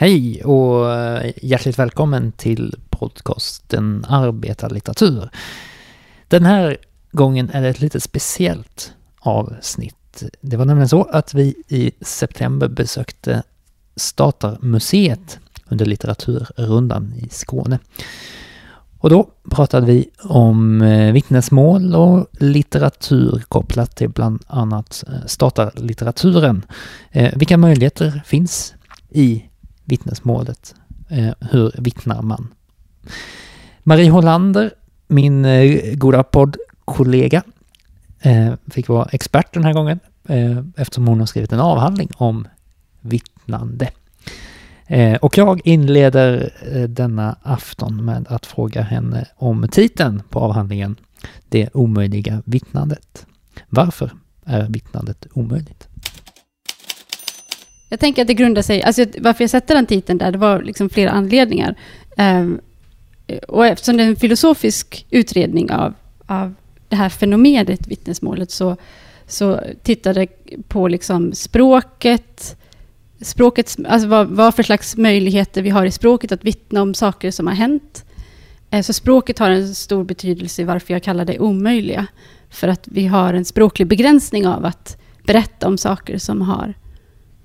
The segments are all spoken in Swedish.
Hej och eh, hjärtligt välkommen till podcasten Arbetarlitteratur. Den här gången är det ett lite speciellt avsnitt. Det var nämligen så att vi i september besökte Statarmuseet under litteraturrundan i Skåne. Och då pratade vi om eh, vittnesmål och litteratur kopplat till bland annat eh, statarlitteraturen. Vilka möjligheter finns i vittnesmålet? Eh, hur vittnar man? Marie Hollander, min eh, goda poddkollega, eh, fick vara expert den här gången eftersom hon har skrivit en avhandling om vittnande. Eh, och jag inleder eh, denna afton med att fråga henne om titeln på avhandlingen Det omöjliga vittnandet. Varför är vittnandet omöjligt? Jag tänker att det grundar sig, alltså varför jag sätter den titeln där, det var liksom flera anledningar. Um, och eftersom det är en filosofisk utredning av, av det här fenomenet vittnesmålet så, så tittade jag på liksom språket, språket, alltså vad, vad för slags möjligheter vi har i språket att vittna om saker som har hänt. Eh, så språket har en stor betydelse i varför jag kallar det omöjliga. För att vi har en språklig begränsning av att berätta om saker som har,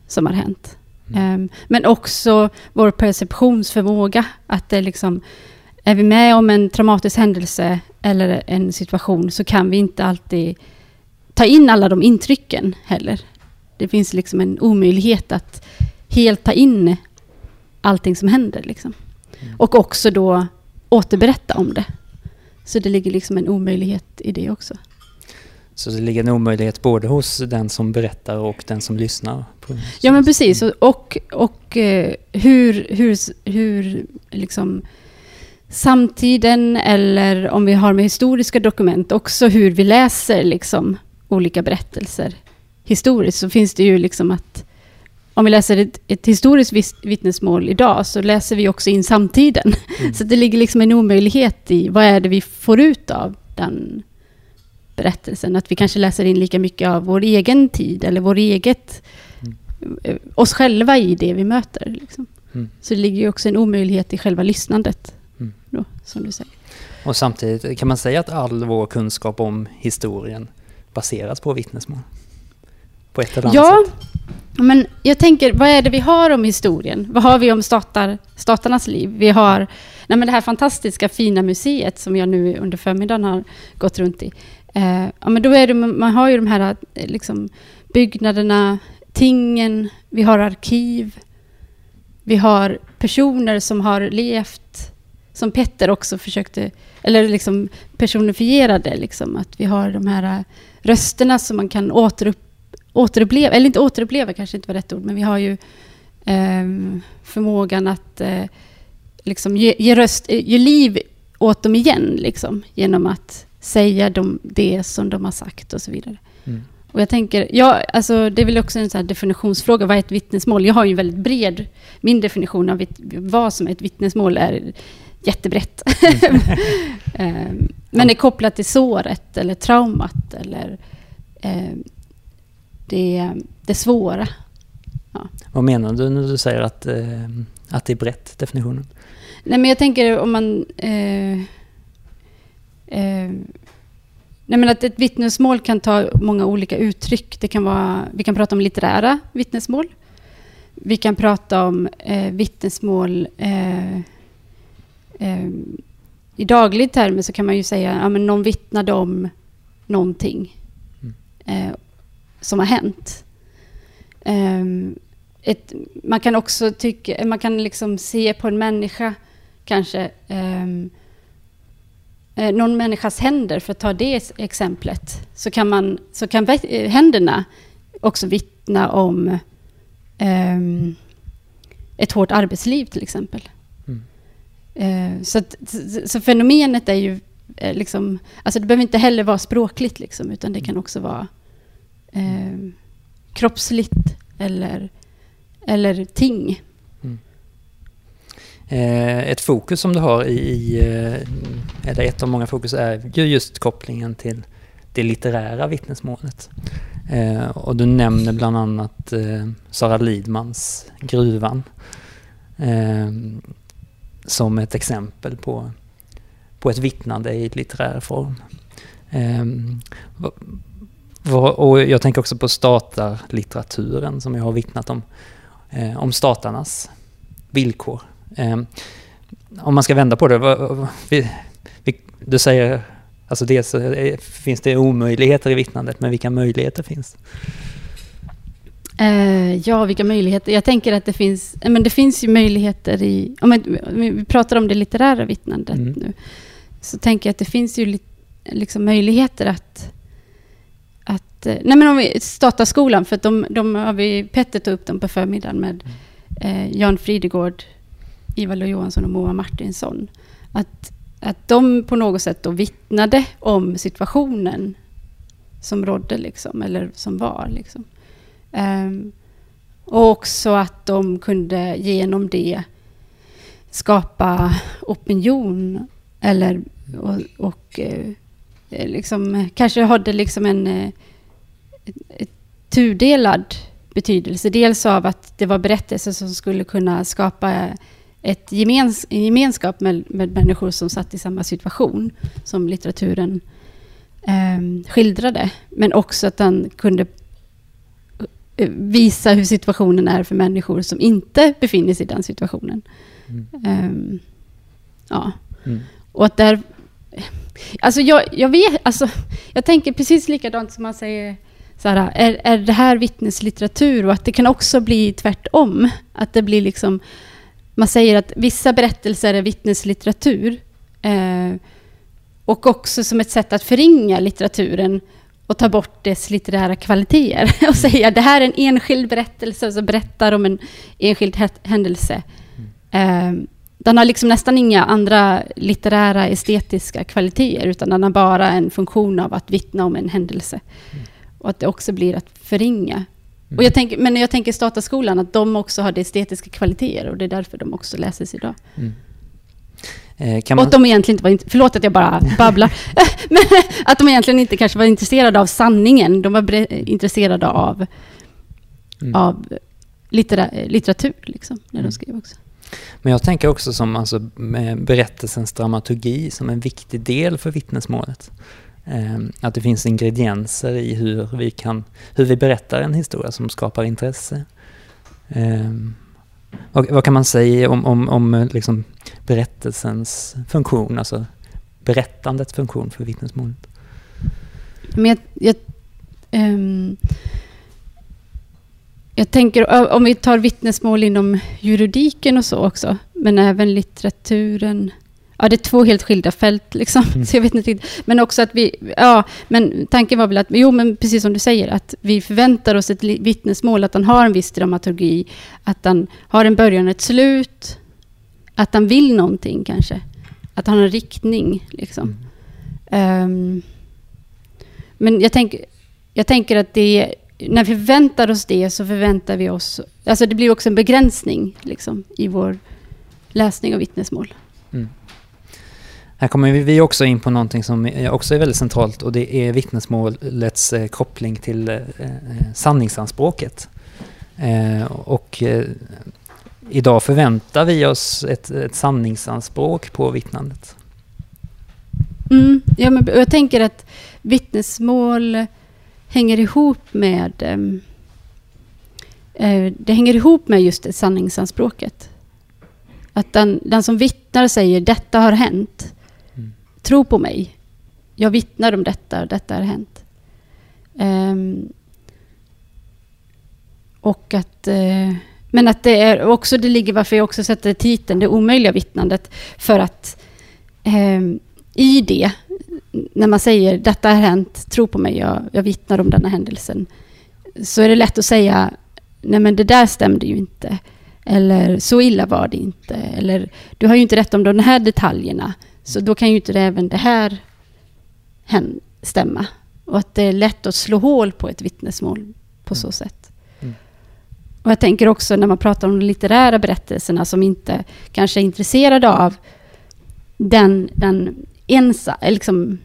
som har hänt. Mm. Ehm, men också vår perceptionsförmåga. Att det liksom, är vi med om en traumatisk händelse eller en situation så kan vi inte alltid ta in alla de intrycken heller. Det finns liksom en omöjlighet att helt ta in allting som händer. Liksom. Mm. Och också då återberätta om det. Så det ligger liksom en omöjlighet i det också. Så det ligger en omöjlighet både hos den som berättar och den som lyssnar? ja, men precis. Och, och eh, hur, hur, hur liksom samtiden eller om vi har med historiska dokument också hur vi läser liksom olika berättelser historiskt så finns det ju liksom att om vi läser ett, ett historiskt vittnesmål idag så läser vi också in samtiden. Mm. Så det ligger liksom en omöjlighet i vad är det vi får ut av den berättelsen. Att vi kanske läser in lika mycket av vår egen tid eller vår eget, mm. oss själva i det vi möter. Liksom. Mm. Så det ligger ju också en omöjlighet i själva lyssnandet. Mm. Då, som du säger. Och samtidigt kan man säga att all vår kunskap om historien baseras på vittnesmål? på ett eller annat ja, sätt. men jag tänker, vad är det vi har om historien? Vad har vi om statar, statarnas liv? Vi har nej men det här fantastiska fina museet som jag nu under förmiddagen har gått runt i. Eh, ja, men då är det, man har ju de här eh, liksom, byggnaderna, tingen, vi har arkiv, vi har personer som har levt, som Petter också försökte, eller liksom personifierade, liksom, att vi har de här eh, rösterna som man kan återupp återuppleva, eller inte återuppleva kanske inte var rätt ord, men vi har ju eh, förmågan att eh, liksom ge, ge, röst, eh, ge liv åt dem igen, liksom, genom att säga dem, det som de har sagt och så vidare. Mm. Och jag tänker, ja, alltså, det är väl också en sån definitionsfråga, vad är ett vittnesmål? Jag har ju en väldigt bred, min definition av vad som är ett vittnesmål är jättebrett. Mm. Men är kopplat till såret eller traumat eller eh, det, det svåra. Ja. Vad menar du när du säger att, eh, att det är brett, definitionen? Nej, men jag tänker om man... Eh, eh, nej, men att ett vittnesmål kan ta många olika uttryck. Det kan vara, vi kan prata om litterära vittnesmål. Vi kan prata om eh, vittnesmål... Eh, eh, I daglig termer så kan man ju säga att ja, någon vittnade om någonting. Mm. Eh, som har hänt. Um, ett, man kan också tycka, man kan liksom se på en människa kanske um, någon människas händer, för att ta det exemplet, så kan, man, så kan händerna också vittna om um, ett hårt arbetsliv till exempel. Mm. Uh, så, så, så, fenomenet är ju eh, liksom, alltså det behöver inte heller vara språkligt liksom, utan det kan också vara eh, kroppsligt eller, eller ting. Eh, ett fokus som du har i, i, eh, eller ett av många fokus är ju just kopplingen till det litterära vittnesmålet. Eh, och du nämner bland annat eh, Sara Lidmans Gruvan. eh, som ett exempel på, på ett vittnande i litterär form. Eh, och jag tänker också på statarlitteraturen som jag har vittnat om, eh, om statarnas villkor. Eh, om man ska vända på det, vad, vi, vi, du säger, alltså dels eh, finns det omöjligheter i vittnandet, men vilka möjligheter finns? Uh, ja, vilka möjligheter? Jag tänker att det finns, men det finns ju möjligheter i... Om vi pratar om det litterära vittnandet mm. nu. Så tänker jag att det finns ju liksom möjligheter att... att eh, nej men om vi, Stataskolan, för att de, de har vi... Petter tog upp dem på förmiddagen med eh, Jan Fridegård, Ivar Lo Johansson och Moa Martinsson. Att, att de på något sätt då vittnade om situationen som rådde, liksom, eller som var. Liksom. Um, och också att de kunde genom det skapa opinion eller och, och eh, liksom, kanske hade liksom en eh, tudelad betydelse. Dels av att det var berättelser som skulle kunna skapa ett gemens, en gemenskap med, med människor som satt i samma situation som litteraturen eh, skildrade. Men också att den kunde Eh, visa hur situationen är för människor som inte befinner sig i den situationen. Mm. Um, ja. Mm. Och att där... Alltså jag, jag vet, alltså, jag tänker precis likadant som man säger så här, är, är det här vittneslitteratur? Och att det kan också bli tvärtom. Att det blir liksom... Man säger att vissa berättelser är vittneslitteratur. Eh, och också som ett sätt att förringa litteraturen och ta bort dess litterära kvaliteter och säga det här är en enskild berättelse som berättar om en enskild händelse. Mm. Den har liksom nästan inga andra litterära estetiska kvaliteter utan den har bara en funktion av att vittna om en händelse. Mm. Och att det också blir att förringa. Mm. Och jag tänker, men jag tänker Stataskolan, att de också har det estetiska kvaliteter och det är därför de också läses idag. Mm. Eh, man... Och att de egentligen inte var... Förlåt att jag bara babblar. Men att de egentligen inte kanske var intresserade av sanningen. De var intresserade av, mm. av littera, litteratur, liksom, när mm. de skrev också. Men jag tänker också som alltså, berättelsens dramaturgi som en viktig del för vittnesmålet. Ehm, att det finns ingredienser i hur vi, kan, hur vi berättar en historia som skapar intresse. Ehm, och vad, vad, kan man säga om, om, om eh, liksom berättelsens funktion, alltså berättandets funktion för vittnesmålet? Men jag, jag, um, jag tänker, om vi tar vittnesmål inom juridiken och så också, men även litteraturen, Ja, det är två helt skilda fält, liksom. Mm. Så jag vet inte riktigt. Men också att vi... Ja, men tanken var väl att... Jo, men precis som du säger, att vi förväntar oss ett vittnesmål, att han har en viss dramaturgi, att han har en början och ett slut, att han vill någonting kanske. Att han har en riktning, liksom. Mm. Um, men jag, tänk, jag tänker att det... När vi förväntar oss det så förväntar vi oss... Alltså det blir också en begränsning, liksom, i vår läsning av vittnesmål. Mm. Här kommer vi också in på någonting som också är väldigt centralt och det är vittnesmålets eh, koppling till eh, eh, sanningsanspråket. Och idag förväntar vi oss ett, ett sanningsanspråk på vittnandet. Mm, ja, men jag tänker att vittnesmål hänger ihop med det hänger ihop med just sanningsanspråket. Att den, den som vittnar säger detta har hänt tro på mig. Jag vittnar om detta och detta har hänt. Um, och att... Uh, men att det är också, det ligger varför jag också sätter titeln Det omöjliga vittnandet. För att um, i det, när man säger detta har hänt, tro på mig, jag, jag vittnar om denna händelsen. Så är det lätt att säga, nej men det där stämde ju inte. Eller så illa var det inte. Eller du har ju inte rätt om de här detaljerna. Så då kan ju inte även det här stämma. Och att det är lätt att slå hål på ett vittnesmål på så mm. sätt. Mm. Och jag tänker också när man pratar om de litterära berättelserna som inte kanske är intresserade av den, den ensa, liksom,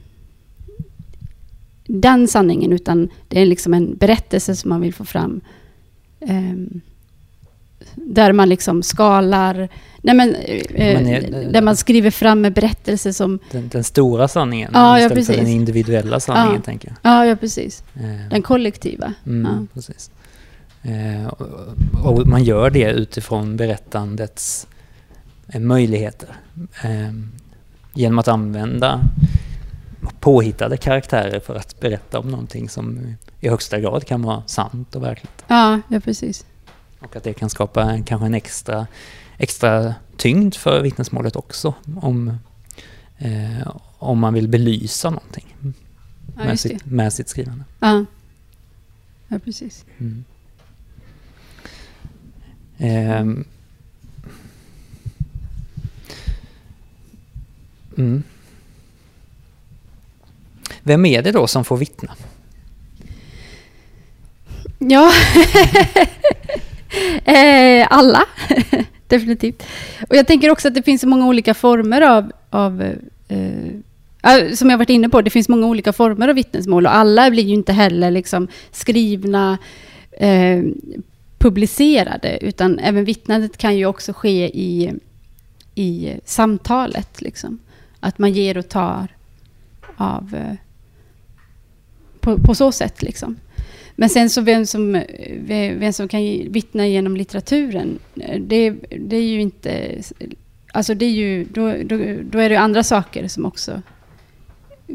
den sanningen, utan det är liksom en berättelse som man vill få fram. Um, där man liksom skalar, nej men, eh, Men är- där man skriver fram en berättelse som, Den, den stora sanningen Ja, ja, istället för precis. den individuella sanningen, Ja. tänker jag. ja, ja precis, Eh, den kollektiva. Mm, Ja. precis. Eh, och, man gör det utifrån berättandets möjligheter. Genom att använda påhittade karaktärer för att berätta om någonting som i högsta grad kan vara sant och verkligt. Ja, ja precis. Och att det kan skapa kanske en extra, extra tyngd för vittnesmålet också. Om, eh, om man vill belysa någonting Ja, med, sitt, med sitt skrivande. Ja. ja, precis. Mm. Ehm. Mm. Vem är det då som får vittna? Ja, Eh, alla. Definitivt. Och jag tänker också att det finns så många olika former av, av eh, eh som jag varit inne på, det finns många olika former av vittnesmål och alla blir ju inte heller liksom skrivna, eh, publicerade, utan även vittnandet kan ju också ske i, i samtalet. Liksom. Att man ger och tar av, eh, på, på så sätt. Liksom. Men sen så vem som, vem som kan vittna genom litteraturen, det, det är ju inte... Alltså det är ju, då, då, då är det andra saker som också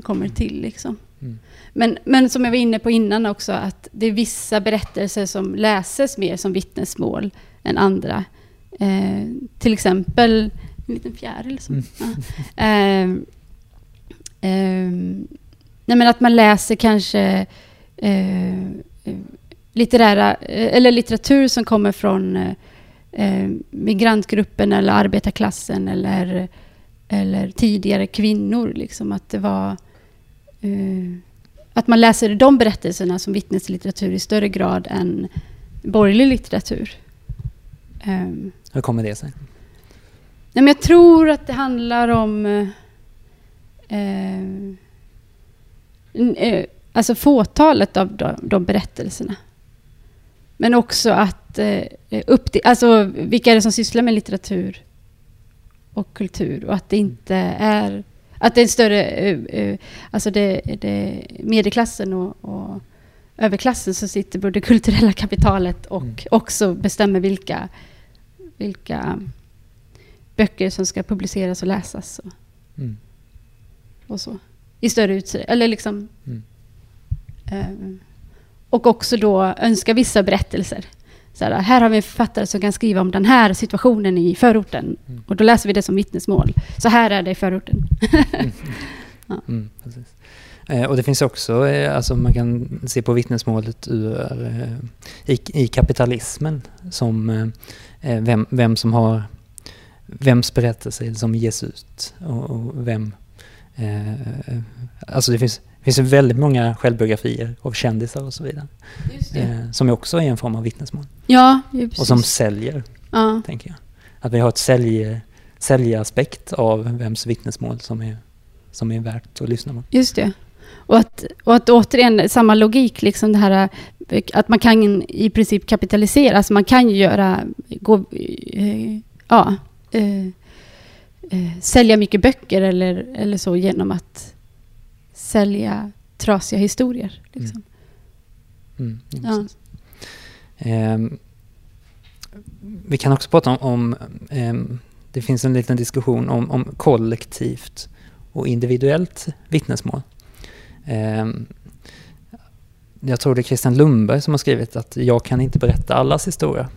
kommer till. Liksom. Mm. Men, men som jag var inne på innan också, att det är vissa berättelser som läses mer som vittnesmål än andra. Eh, till exempel en liten fjäril. Som, Mm. ja. eh, eh, nej men att man läser kanske eh, eh, litterära, eh, eller litteratur som kommer från eh, eh, migrantgruppen eller arbetarklassen eller, eller tidigare kvinnor. Liksom, att det var... Eh, att man läser de berättelserna som vittneslitteratur i större grad än borgerlig litteratur. Um, Hur kommer det sig? Nej, men jag tror att det handlar om... Eh, alltså fåtalet av de, de berättelserna. Men också att... Eh, upp till, alltså vilka är det som sysslar med litteratur och kultur? Och att det inte är... Att det är större... Eh, eh, alltså det, det medelklassen och, och överklassen som sitter på det kulturella kapitalet och Mm. också bestämmer vilka, vilka böcker som ska publiceras och läsas och, Mm. och så. I större utsträckning. Eller liksom... Mm. Eh, och också då önska vissa berättelser. Så här, här har vi en författare som kan skriva om den här situationen i förorten. Mm. Och då läser vi det som vittnesmål. Så här är det i förorten. Mm, precis. Eh, och det finns också, eh, alltså man kan se på vittnesmålet ur, eh, i, i kapitalismen som vem, vem som har, vems berättelse som ges ut och, och vem, eh, alltså det finns, finns väldigt många självbiografier av kändisar och så vidare. Eh, som också är en form av vittnesmål. Ja. Och som säljer, ja. tänker jag. Att vi har ett sälj, säljaspekt av vems vittnesmål som är, som är värt att lyssna på. Just det. Och att, och att återigen, samma logik, liksom det här eh, att man kan i princip kapitalisera, alltså man kan ju göra, gå, eh, ja, eh, eh, sälja mycket böcker eller, eller så genom att sälja trasiga historier. Liksom. Mm, ja, Ja. Ehm, vi kan också prata om, om ehm, det finns en liten diskussion om, om kollektivt och individuellt vittnesmål. Ehm, jag tror det är Christian Lundberg som har skrivit att jag kan inte berätta allas historia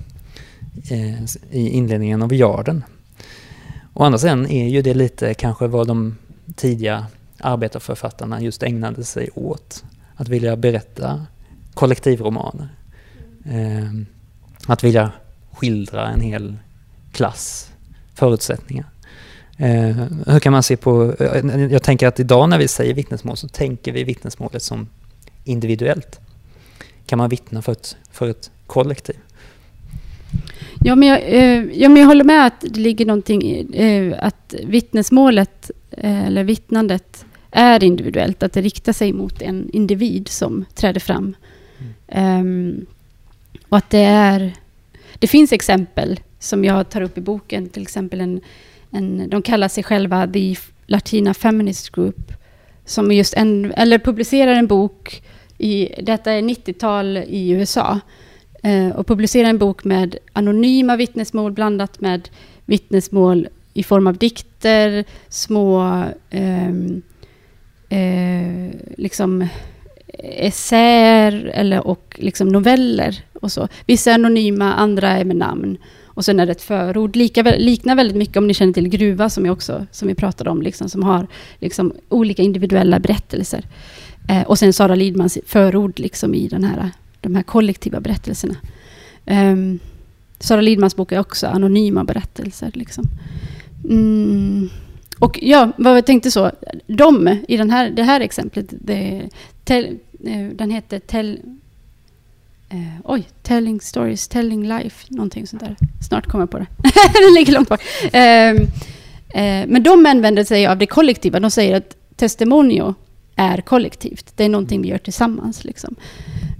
eh, i inledningen av Jarden. Å andra sidan är ju det lite kanske vad de tidiga arbetarförfattarna just ägnade sig åt. Att vilja berätta kollektivromaner. Eh, att vilja skildra en hel klass förutsättningar. Eh, hur kan man se på... Eh, jag tänker att idag när vi säger vittnesmål så tänker vi vittnesmålet som individuellt. Kan man vittna för ett, för ett kollektiv? Ja, men jag, eh, ja, men jag håller med att det ligger någonting i eh, att vittnesmålet eh, eller vittnandet är individuellt, att det riktar sig mot en individ som träder fram. Ehm, och att det är... Det finns exempel som jag tar upp i boken, till exempel en, en de kallar sig själva The Latina Feminist Group, som just en, eller publicerar en bok, i, detta är 90-tal i USA, eh, och publicerar en bok med anonyma vittnesmål blandat med vittnesmål i form av dikter, små eh, eh, liksom essäer eller och liksom noveller och så. Vissa är anonyma, andra är med namn. Och sen är det ett förord. Lika, liknar väldigt mycket om ni känner till Gruva som, jag också, som vi pratade om, liksom, som har liksom, olika individuella berättelser. Eh, och sen Sara Lidmans förord liksom, i den här, de här kollektiva berättelserna. Um, Sara Lidmans bok är också anonyma berättelser. Liksom. Mm. Och ja, vad jag tänkte så, de i den här, det här exemplet, det, tell, eh, den heter tell, eh, oj, Telling Stories, Telling Life, någonting sånt där. Snart kommer jag på det. den ligger långt bak. Eh, eh, men de använder sig av det kollektiva. De säger att testimonio är kollektivt. Det är någonting vi gör tillsammans. Liksom.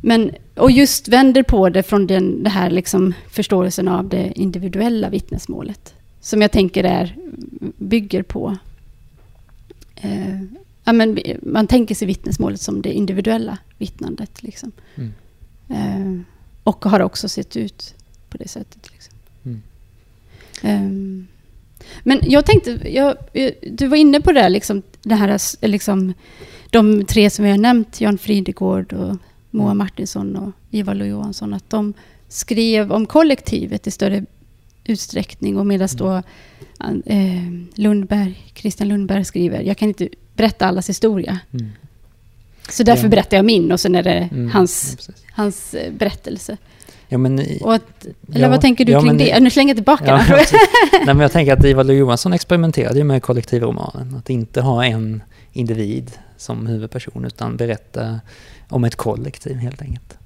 Men, och just vänder på det från den det här liksom förståelsen av det individuella vittnesmålet. Som jag tänker är, bygger på... Eh, ja, men man tänker sig vittnesmålet som det individuella vittnandet. Liksom. Mm. Eh, och har också sett ut på det sättet. Liksom. Mm. Eh, men jag tänkte, jag, du var inne på det, liksom, det här, liksom, de tre som vi har nämnt, Jan Fridegård och Moa mm. Martinsson och Ivar Lo Johansson, att de skrev om kollektivet i större utsträckning och medan då eh, Lundberg, Christian Lundberg skriver, jag kan inte berätta allas historia. Mm. Så därför ja. berättar jag min och sen är det mm, hans, ja, hans eh, berättelse. Ja, men, att, eller ja, vad tänker du kring men, det? Nu slänger jag tillbaka ja, Nej, men Jag tänker att Ivar Lo-Johansson experimenterade med kollektivromanen. Att inte ha en individ som huvudperson utan berätta om ett kollektiv helt enkelt.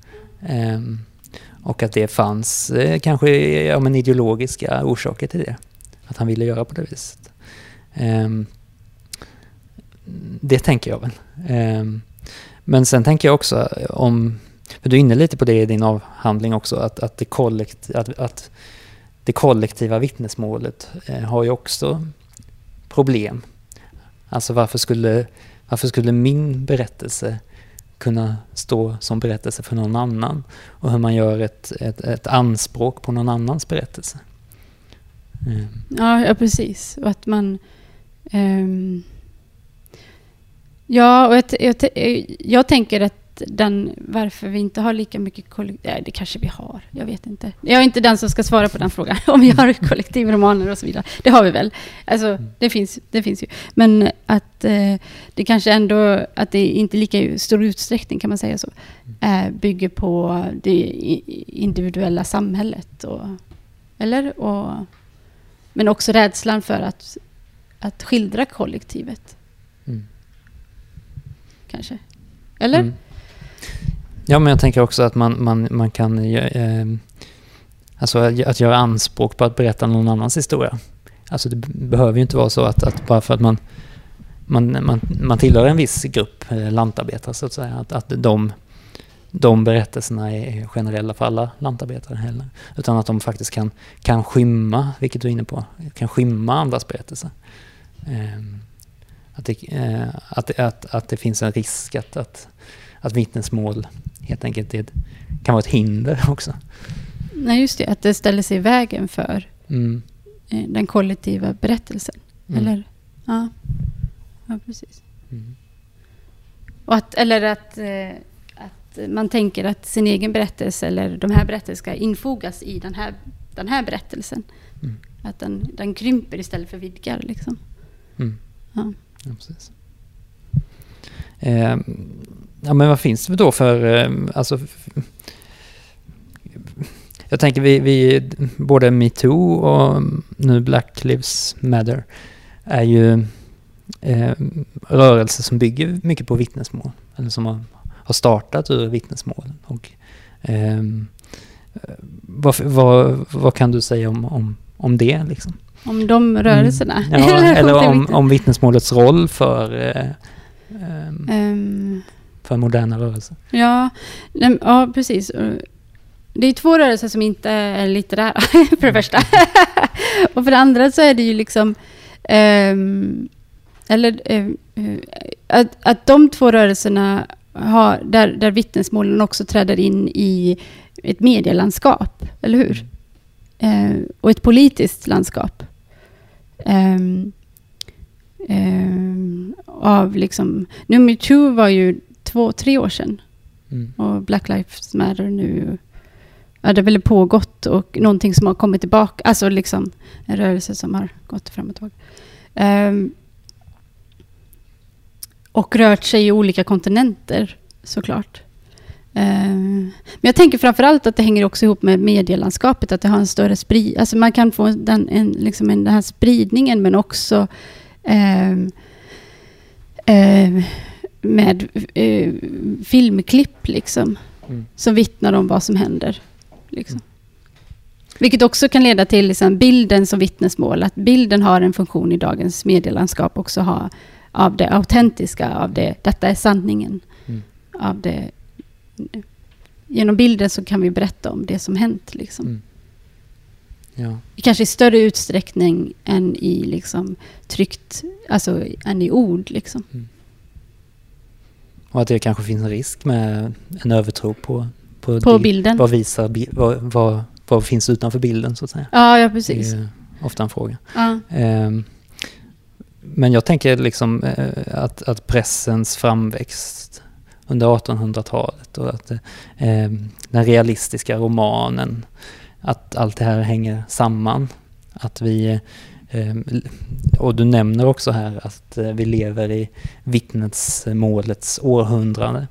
Um, och att det fanns eh, kanske ja, men ideologiska orsaker till det. Att han ville göra på det viset. Um, det tänker jag väl. Um, men sen tänker jag också eh, om, för du är inne lite på det i din avhandling också, att, att, det, kollekt, att, att det kollektiva vittnesmålet eh, har ju också problem. Alltså varför skulle, varför skulle min berättelse kunna stå som berättelse för någon annan? Och hur man gör ett, ett, ett anspråk på någon annans berättelse. Mm. Ja, ja, precis. Och att man... Um Ja, och jag, jag, jag, tänker att den, varför vi inte har lika mycket kollektiv... det kanske vi har, jag vet inte. Jag är inte den som ska svara på den frågan, om vi har kollektivromaner och så vidare. Det har vi väl. Alltså, det finns, det finns ju. Men att eh, det kanske ändå, att det inte lika stor utsträckning, kan man säga så, eh, bygger på det individuella samhället. Och, eller? Och, men också rädslan för att, att skildra kollektivet kanske? Eller? Mm. Ja, men jag tänker också att man, man, man kan... Eh, alltså att göra anspråk på att berätta någon annans historia. Alltså det behöver ju inte vara så att, att bara för att man, man, man, man tillhör en viss grupp eh, lantarbetare så att säga, att, att de, de berättelserna är generella för alla lantarbetare heller. Utan att de faktiskt kan, kan skymma, vilket du är inne på, kan skymma andras berättelser. Eh, att det, eh, att, att, att det finns en risk att, att, att vittnesmål helt enkelt är, kan vara ett hinder också. Nej, just det. Att det ställer sig i vägen för mm. Eh, den kollektiva berättelsen. Mm. Eller? Ja. ja, precis. Mm. Och att, eller att, eh, att man tänker att sin egen berättelse eller de här berättelserna ska infogas i den här, den här berättelsen. Mm. Att den, den krymper istället för vidgar. Liksom. Mm. Ja. Ja, precis. Ja, men vad finns det då för... Eh, alltså, jag tänker vi, vi, både metoo och nu Black Lives Matter är ju eh, rörelser som bygger mycket på vittnesmål. Eller som har, har startat ur vittnesmål. Och, eh, vad, vad, vad, kan du säga om, om, om det? Liksom? Om de rörelserna? Mm. Ja, eller om, om vittnesmålets roll för, eh, um, för moderna rörelser. Ja, ja precis. det är två rörelser som inte är litterära, för det första. och för det andra så är det ju liksom... Um, eller uh, att, att de två rörelserna har, där, där vittnesmålen också träder in i ett medielandskap, eller hur? Uh, och ett politiskt landskap. Um, um, av liksom... Nu metoo var ju två, tre år sedan. Mm. Och Black Lives Matter nu ja, det har väl pågått och någonting som har kommit tillbaka. Alltså liksom en rörelse som har gått fram och tillbaka. Um, och rört sig i olika kontinenter såklart. Um, men jag tänker framförallt att det hänger också ihop med medielandskapet, att det har en större spridning. Alltså man kan få den, en, liksom en, den här spridningen men också um, med uh, filmklipp liksom. Mm. Som vittnar om vad som händer. Liksom. Mm. Vilket också kan leda till liksom, bilden som vittnesmål. Att bilden har en funktion i dagens medielandskap också ha av det autentiska, av det, detta är sanningen. Mm. Av det, genom bilden så kan vi berätta om det som hänt. Liksom. Mm. Ja. Kanske i större utsträckning än i liksom, tryckt, alltså än i ord. Liksom. Och att det kanske finns en risk med en övertro på på, på bilden. Vad visar, vad, vad, vad, finns utanför bilden så att säga? Ja, ja precis. Det är ofta en fråga. Ja. Um, men jag tänker liksom uh, att, att pressens framväxt under 1800-talet och att uh, den realistiska romanen, att allt det här hänger samman. Att vi, Ehm, och du nämner också här att eh, vi lever i vittnesmålets århundrade.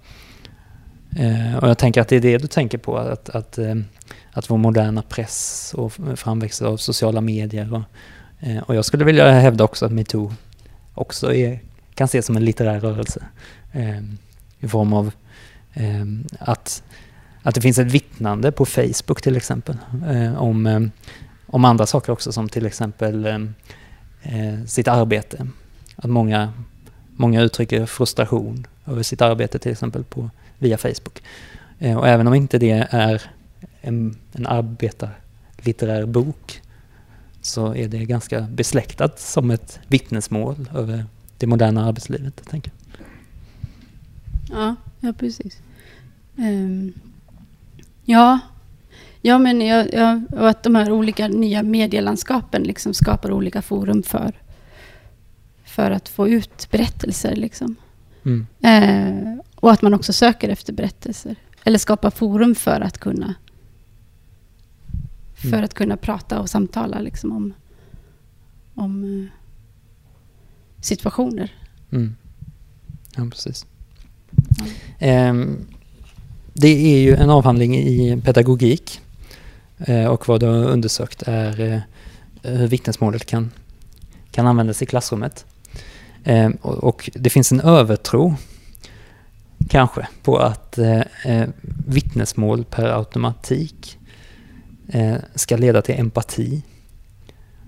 Ehm, och jag tänker att det är det du tänker på, att, att, ehm, att vår moderna press och framväxt av sociala medier. Och, eh, och jag skulle vilja hävda också att metoo också är, kan ses som en litterär rörelse. I form av att, att det finns ett vittnande på Facebook till exempel eh, om, om andra saker också som till exempel ehm, eh, sitt arbete. Att många, många uttrycker frustration över sitt arbete till exempel på via Facebook. Eh, och även om inte det är en, en arbetarlitterär bok så är det ganska besläktat som ett vittnesmål över det moderna arbetslivet. Tänker Ja, ja precis. Um, ja, ja, men jag, jag, och att de här olika nya medielandskapen liksom skapar olika forum för, för att få ut berättelser. Liksom. Mm. Eh, och att man också söker efter berättelser. Eller skapar forum för att kunna för mm. att kunna prata och samtala liksom om, om eh, situationer. Mm. Ja, precis. Ja. Um, det är ju en avhandling i pedagogik Eh, och vad du har undersökt är eh, hur vittnesmålet kan, kan användas i klassrummet. Eh, och, det finns en övertro kanske, på att vittnesmål per automatik ska leda till empati.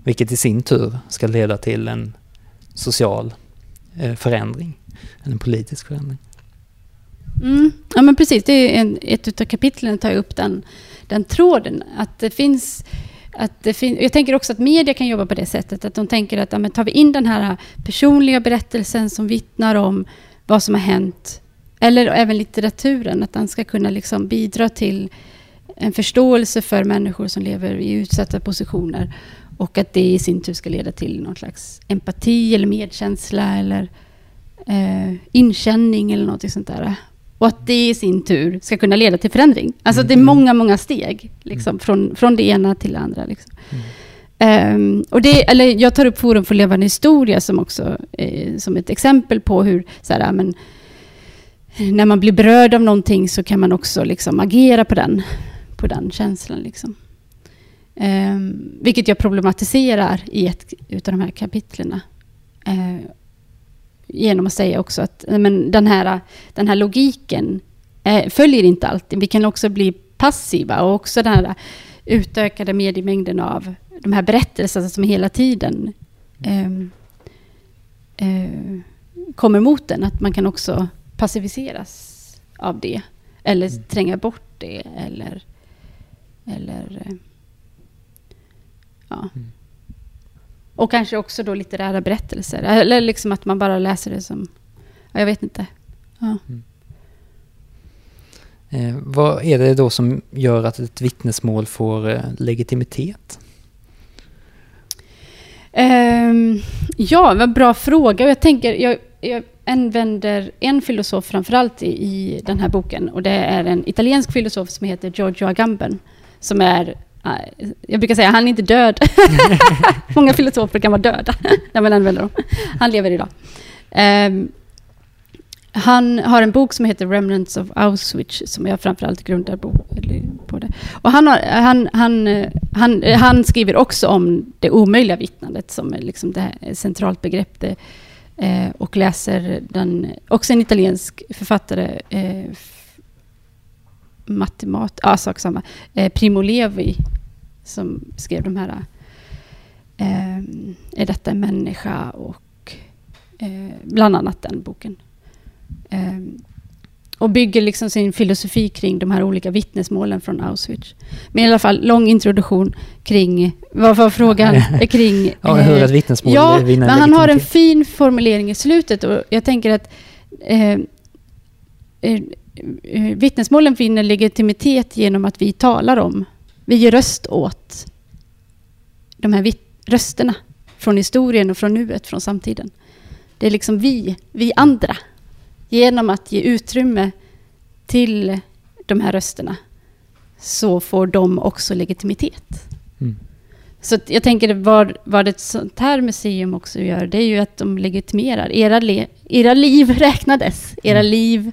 Vilket i sin tur ska leda till en social förändring, en politisk förändring. Mm. Ja men precis, det är en, ett av kapitlen tar upp den, den tråden. Att det finns att det fin jag tänker också att media kan jobba på det sättet. Att de tänker att ja, men tar vi in den här personliga berättelsen som vittnar om vad som har hänt eller även litteraturen, att den ska kunna liksom bidra till en förståelse för människor som lever i utsatta positioner. Och att det i sin tur ska leda till någon slags empati eller medkänsla eller eh, inkänning eller något sånt där. Och att det i sin tur ska kunna leda till förändring. Alltså mm. det är mm. många, många steg liksom, mm. från, från det ena till det andra. Liksom. Um, och det, eller jag tar upp Forum för levande historia som också eh, som ett exempel på hur så här, men, när man blir berörd av någonting så kan man också liksom agera på den, på den känslan. Liksom. Um, vilket jag problematiserar i ett av de här kapitlen. Uh, genom att säga också att men den, här, den här logiken uh, följer inte alltid. Vi kan också bli passiva och också den här utökade mediemängden av de här berättelserna som hela tiden um, uh, kommer mot den. Att man kan också passiviseras av det. Eller mm. tränga bort det. Eller Eller... eh, Ja. Mm. Och kanske också då litterära berättelser. Eller liksom att man bara läser det som... Ja, jag vet inte. Ja. Eh, vad är det då som gör att ett vittnesmål får eh, legitimitet? Ehm, ja, vad bra fråga. Jag tänker, jag, jag använder en filosof framförallt i, i den här boken. Och det är en italiensk filosof som heter Giorgio Agamben. Som är, eh, jag brukar säga, han är inte död. Många filosofer kan vara döda när man använder dem. Han lever idag. Um, han har en bok som heter Remnants of Auschwitz som jag framförallt grundar på, eller på det. Och han, har, han, han, han, han skriver också om det omöjliga vittnandet som är liksom det här centralt begrepp. Det, eh, och läser den, också en italiensk författare, eh, matemat, ja sak samma, eh, Primo Levi som skrev de här eh, Är detta en människa? och eh, bland annat den boken. Eh, och bygger liksom sin filosofi kring de här olika vittnesmålen från Auschwitz. Men i alla fall, lång introduktion kring, vad var frågan? kring... Ja, hur eh, ett vittnesmål Ja, men han har en fin formulering i slutet och jag tänker att eh, eh, eh, vittnesmålen vinner legitimitet genom att vi talar om, vi ger röst åt de här rösterna från historien och från nuet, från samtiden. Det är liksom vi, vi andra, genom att ge utrymme till de här rösterna så får de också legitimitet. Mm. Så jag tänker vad, vad ett sånt här museum också gör, det är ju att de legitimerar. Era, le, era liv räknades. Era Mm. liv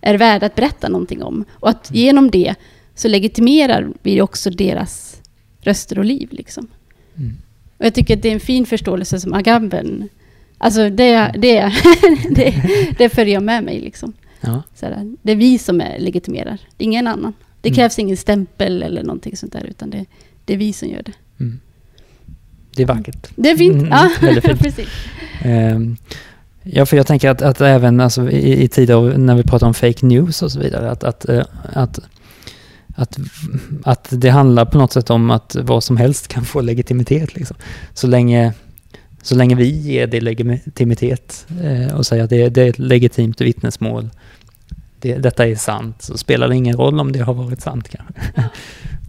är värda att berätta någonting om. Och att genom det så legitimerar vi också deras röster och liv. Liksom. Mm. Och jag tycker att det är en fin förståelse som Agamben... Alltså det, det, det, det följer jag med mig. Liksom. Ja. Sådär. Det är vi som är legitimerar, ingen annan. Det Mm. krävs ingen stämpel eller någonting sånt där, utan det, det är vi som gör det. Mm. Det är vackert. Det är fint. Mm, ja, precis. Ehm, Ja, för jag tänker att, att även alltså, i, i tider när vi pratar om fake news och så vidare, att, att, eh, att, att, att det handlar på något sätt om att vad som helst kan få legitimitet. Liksom. Så, länge, så länge vi ger det legitimitet eh, och säger att det, det är ett legitimt vittnesmål, det, detta är sant, så spelar det ingen roll om det har varit sant kanske. Ja,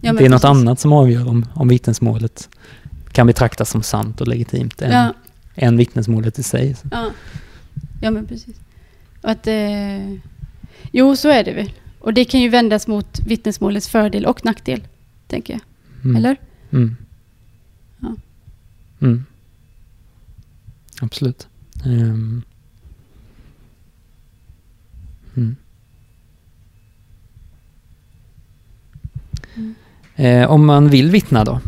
det är något precis. annat som avgör om, om vittnesmålet kan betraktas som sant och legitimt än, Ja, än vittnesmålet i sig. ja. ja, men precis. Och att, eh, jo, så är det väl. Och det kan ju vändas mot vittnesmålets fördel och nackdel, tänker jag. Mm. Eller? Mm. Ja. Mm. Absolut. Mm. Eh, om man vill vittna då?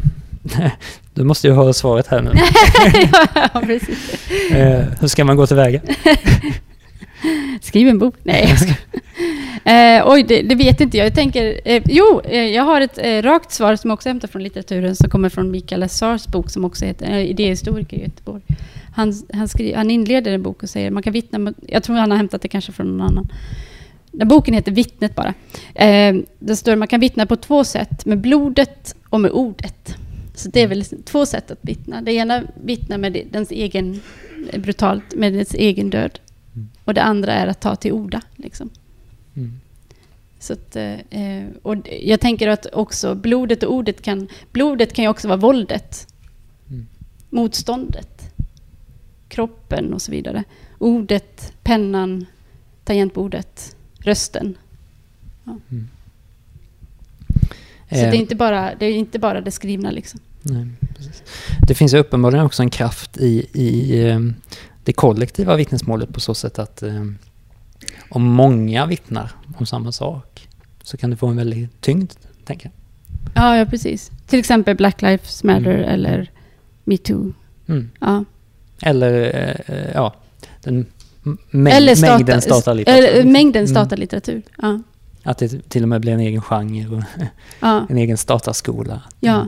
du måste ju ha svaret här nu. ja, precis. Eh, hur ska man gå tillväga? Skriv en bok. Nej, jag ska. Eh, oj, det, det vet inte jag. Jag tänker... Eh, jo, eh, jag har ett eh, rakt svar som också hämtar från litteraturen som kommer från Mikael Lazars bok som också heter eh, Idéhistoriker i Göteborg. Han, han, skri, han inleder en bok och säger man kan vittna mot, Jag tror han har hämtat det kanske från någon annan. Den boken heter Vittnet bara. Eh, det står man kan vittna på två sätt, med blodet och med ordet. Så det är väl två sätt att vittna. Det ena vittna med dens egen, brutalt, med dess egen död. Mm. Och det andra är att ta till orda. Liksom. Mm. Så att, eh, och d- jag tänker att också blodet och ordet kan... Blodet kan ju också vara våldet. Mm. Motståndet. Kroppen och så vidare. Ordet, pennan, tangentbordet, rösten. Så Eh, det är inte bara det, är inte bara det skrivna liksom. Nej. Det finns uppenbarligen också en kraft i, i eh, det kollektiva vittnesmålet på så sätt att eh, om många vittnar om samma sak så kan det få en väldig tyngd, tänker Ja, ja precis. Till exempel Black Lives Matter Mm. eller metoo. jag. Mm. Ja. Eller, eh, ja, den mäng, eller starta, mängden statarlitteratur. eller mängden Mm. statarlitteratur. Ja. Att det till och med blir en egen genre och Ja. en egen statarskola. Ja.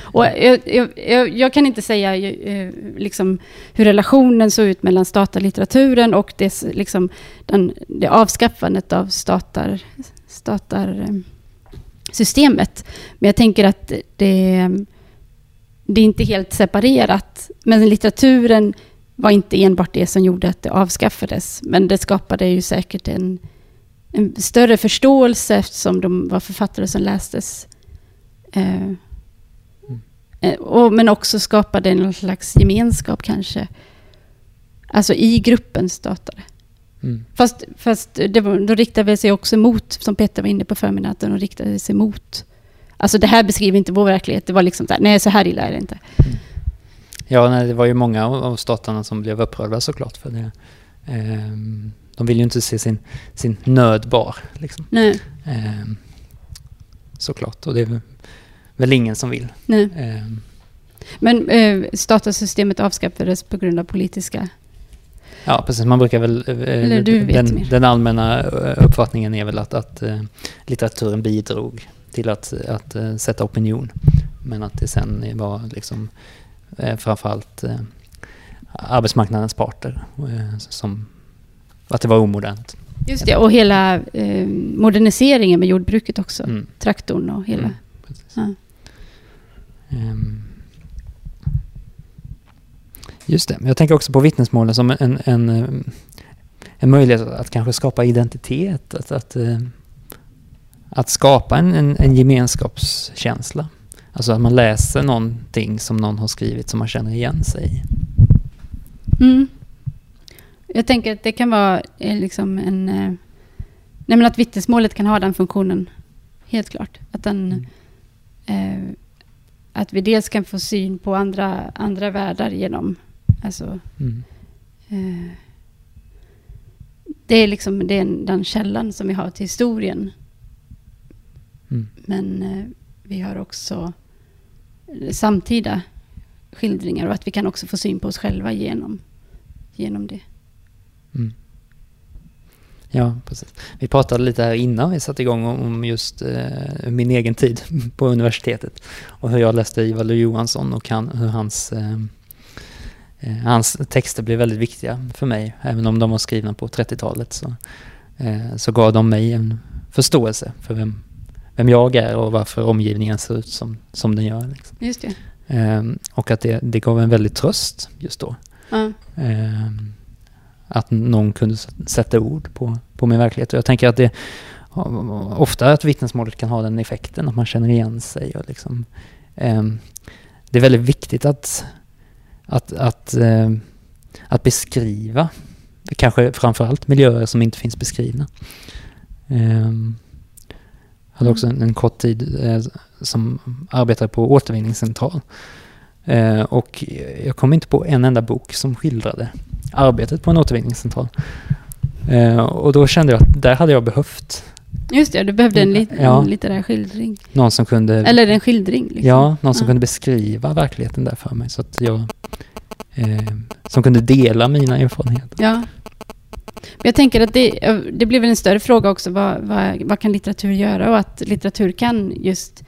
Och jag, jag, jag, jag kan inte säga eh, liksom, hur relationen såg ut mellan statarlitteraturen och det, liksom, den, det avskaffandet av statar, statarsystemet. Eh, Men jag tänker att det, det är inte helt separerat. Men litteraturen var inte enbart det som gjorde att det avskaffades. Men det skapade ju säkert en, en större förståelse eftersom de var författare som lästes. Eh, och, men också skapade en slags gemenskap kanske. Alltså i gruppens statare. Mm. Fast, fast det var, då riktade sig också mot, som Peter var inne på förmiddagen, att de riktade sig mot. Alltså det här beskriver inte vår verklighet. Det var liksom så här, nej så här illa är det inte. Ja, nej, det var ju många av staterna som blev upprörda såklart för det. Ehm, de vill ju inte se sin, sin nöd bar, liksom. Nej, Ehm, såklart, och det väl- ingen som vill. nej. Ehm, Men eh, statussystemet avskaffades på grund av politiska... ja, precis. Man brukar väl... eh, vet den, den allmänna eh, uppfattningen är väl att, att eh, litteraturen bidrog till att, att eh, sätta opinion. Men att det sen var liksom eh, framförallt eh, arbetsmarknadens parter eh, som... Att det var omodernt. Just det, och hela eh, moderniseringen med jordbruket också. Mm. Traktorn och hela... Mm. Just det, jag tänker också på vittnesmålen som en, en, eh, en möjlighet att kanske skapa identitet. Att, att, eh, att skapa en, en, en gemenskapskänsla. Alltså att man läser någonting som någon har skrivit som man känner igen sig i. Mm. Jag tänker att det kan vara eh, liksom en... Nej men att vittnesmålet kan ha den funktionen. Helt klart. Att, den, Mm. eh, att vi dels kan få syn på andra, andra världar genom... Alltså, Mm. eh, det är liksom den, den källan som vi har till historien. Mm. Men eh, vi har också samtida skildringar och att vi kan också få syn på oss själva genom, genom det. Mm. Ja, precis. Vi pratade lite här innan vi satte igång om, just eh, min egen tid på universitetet och hur jag läste Ivar Lo-Johansson och han, hur hans, eh, eh, hans texter blev väldigt viktiga för mig. Även om de var skrivna på 30-talet så, eh, så gav de mig en förståelse för vem, vem jag är och varför omgivningen ser ut som, som den gör. Liksom. Just det. Eh, och att det, det gav en väldigt tröst just då. Ja. Att någon kunde sätta ord på, på min verklighet. Och jag tänker att det ofta att vittnesmålet kan ha den effekten, att man känner igen sig. Och liksom, eh, det är väldigt viktigt att, att, att, eh, att beskriva, kanske framförallt miljöer som inte finns beskrivna. Eh, jag hade också en, en kort tid eh, som arbetade på återvinningscentral. Eh, och jag kom inte på en enda bok som skildrade arbetet på en återvinningscentral. Eh, och då kände jag att där hade jag behövt Just det, du behövde en, lit, Ja. en litterär skildring. någon som kunde, Eller en skildring. Liksom. ja, någon som Ja. kunde beskriva verkligheten där för mig. Så att jag, eh, som kunde dela mina erfarenheter. Ja. Men jag tänker att det, det blir väl en större fråga också. Vad, vad, vad kan litteratur göra? Och att litteratur kan just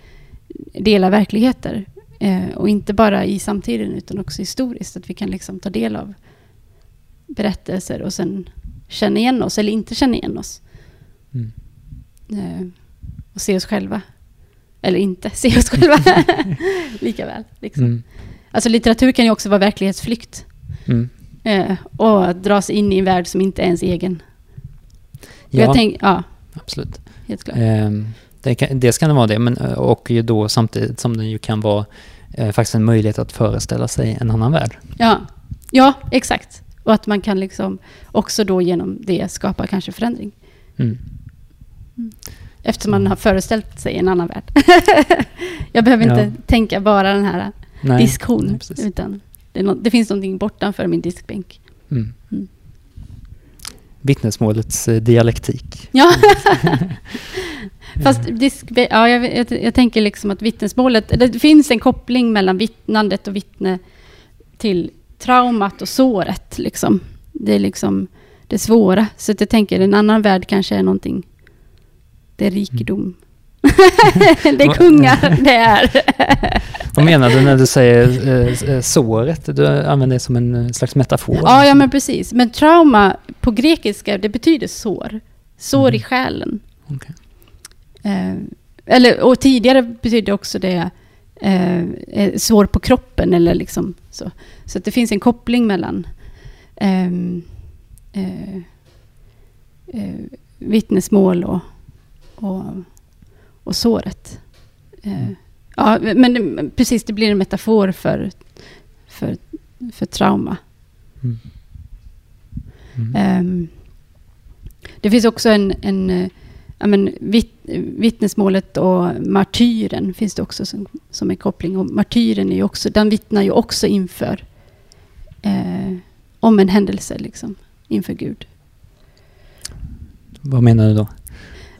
dela verkligheter. Eh, och inte bara i samtiden utan också historiskt. Att vi kan liksom ta del av berättelser och sen känna igen oss eller inte känna igen oss. Mm. Eh, och se oss själva. Eller inte se oss själva. Lika väl. Liksom. Mm. Alltså litteratur kan ju också vara verklighetsflykt. Mm. Eh, och att dra sig in i en värld som inte är ens egen. Ja, Jag tänk, ja, absolut. helt klart. Eh, det kan, dels kan det vara det, men, eh, och ju då samtidigt som det ju kan vara eh, faktiskt en möjlighet att föreställa sig en annan värld. Ja, ja, exakt. Och att man kan liksom också då genom det skapa kanske förändring. Mm. Eftersom man har föreställt sig en annan värld. Jag behöver inte Ja. tänka bara den här Nej, diskhon. nej, utan det, nå- det finns någonting bortanför min diskbänk. Mm. Mm. Vittnesmålets eh, dialektik. Ja. Fast disk, ja, jag, jag, jag tänker liksom att vittnesmålet... Det finns en koppling mellan vittnandet och vittne till traumat och såret. Liksom. Det är liksom det svåra. Så att jag tänker en annan värld kanske är någonting... Det är rikedom. det är kungar, det är. Vad menar du när du säger eh, eh, såret? Du använder det som en eh, slags metafor? Ja, ja, men precis. Men trauma på grekiska, det betyder sår. Sår i Mhm. själen. Okej. Eh, eller, och tidigare betydde också det eh, eh, sår på kroppen eller liksom så. Så att det finns en koppling mellan ehm, eh, eh, vittnesmål och, och, och såret. Eh, ja, men precis, det blir en metafor för, för, för trauma. Mm. Mm. Ehm, det finns också en, en eh, ja, men, vitt, vittnesmålet och martyren finns det också som, som en koppling. Och martyren är ju också, den vittnar ju också inför eh, om en händelse, liksom, inför Gud. Vad menar du då?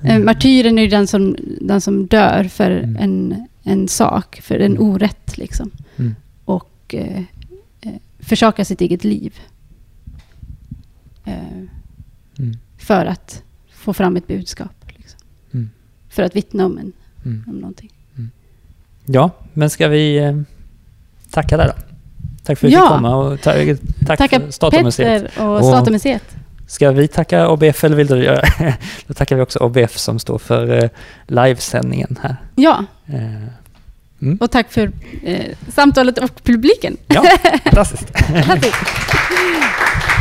Eh, martyren är ju den som, den som dör för Mm. en, en sak, för en Mm. orätt. Liksom. Mm. Och eh, eh, försakar sitt eget liv. Eh, Mm. för att få fram ett budskap. Mm. För att vittna om, en, Mm. om någonting. Ja, men ska vi eh, tacka där då? Tack för att vi Ja. fick komma och ta, tack Tacka för Statamuseet. Petter och Och- Statamuseet. Ska vi tacka ABF eller vill du göra Då tackar vi också ABF som står för eh, livesändningen här. Ja, Eh, och tack för eh, samtalet och publiken. ja, fantastiskt. Fantastiskt.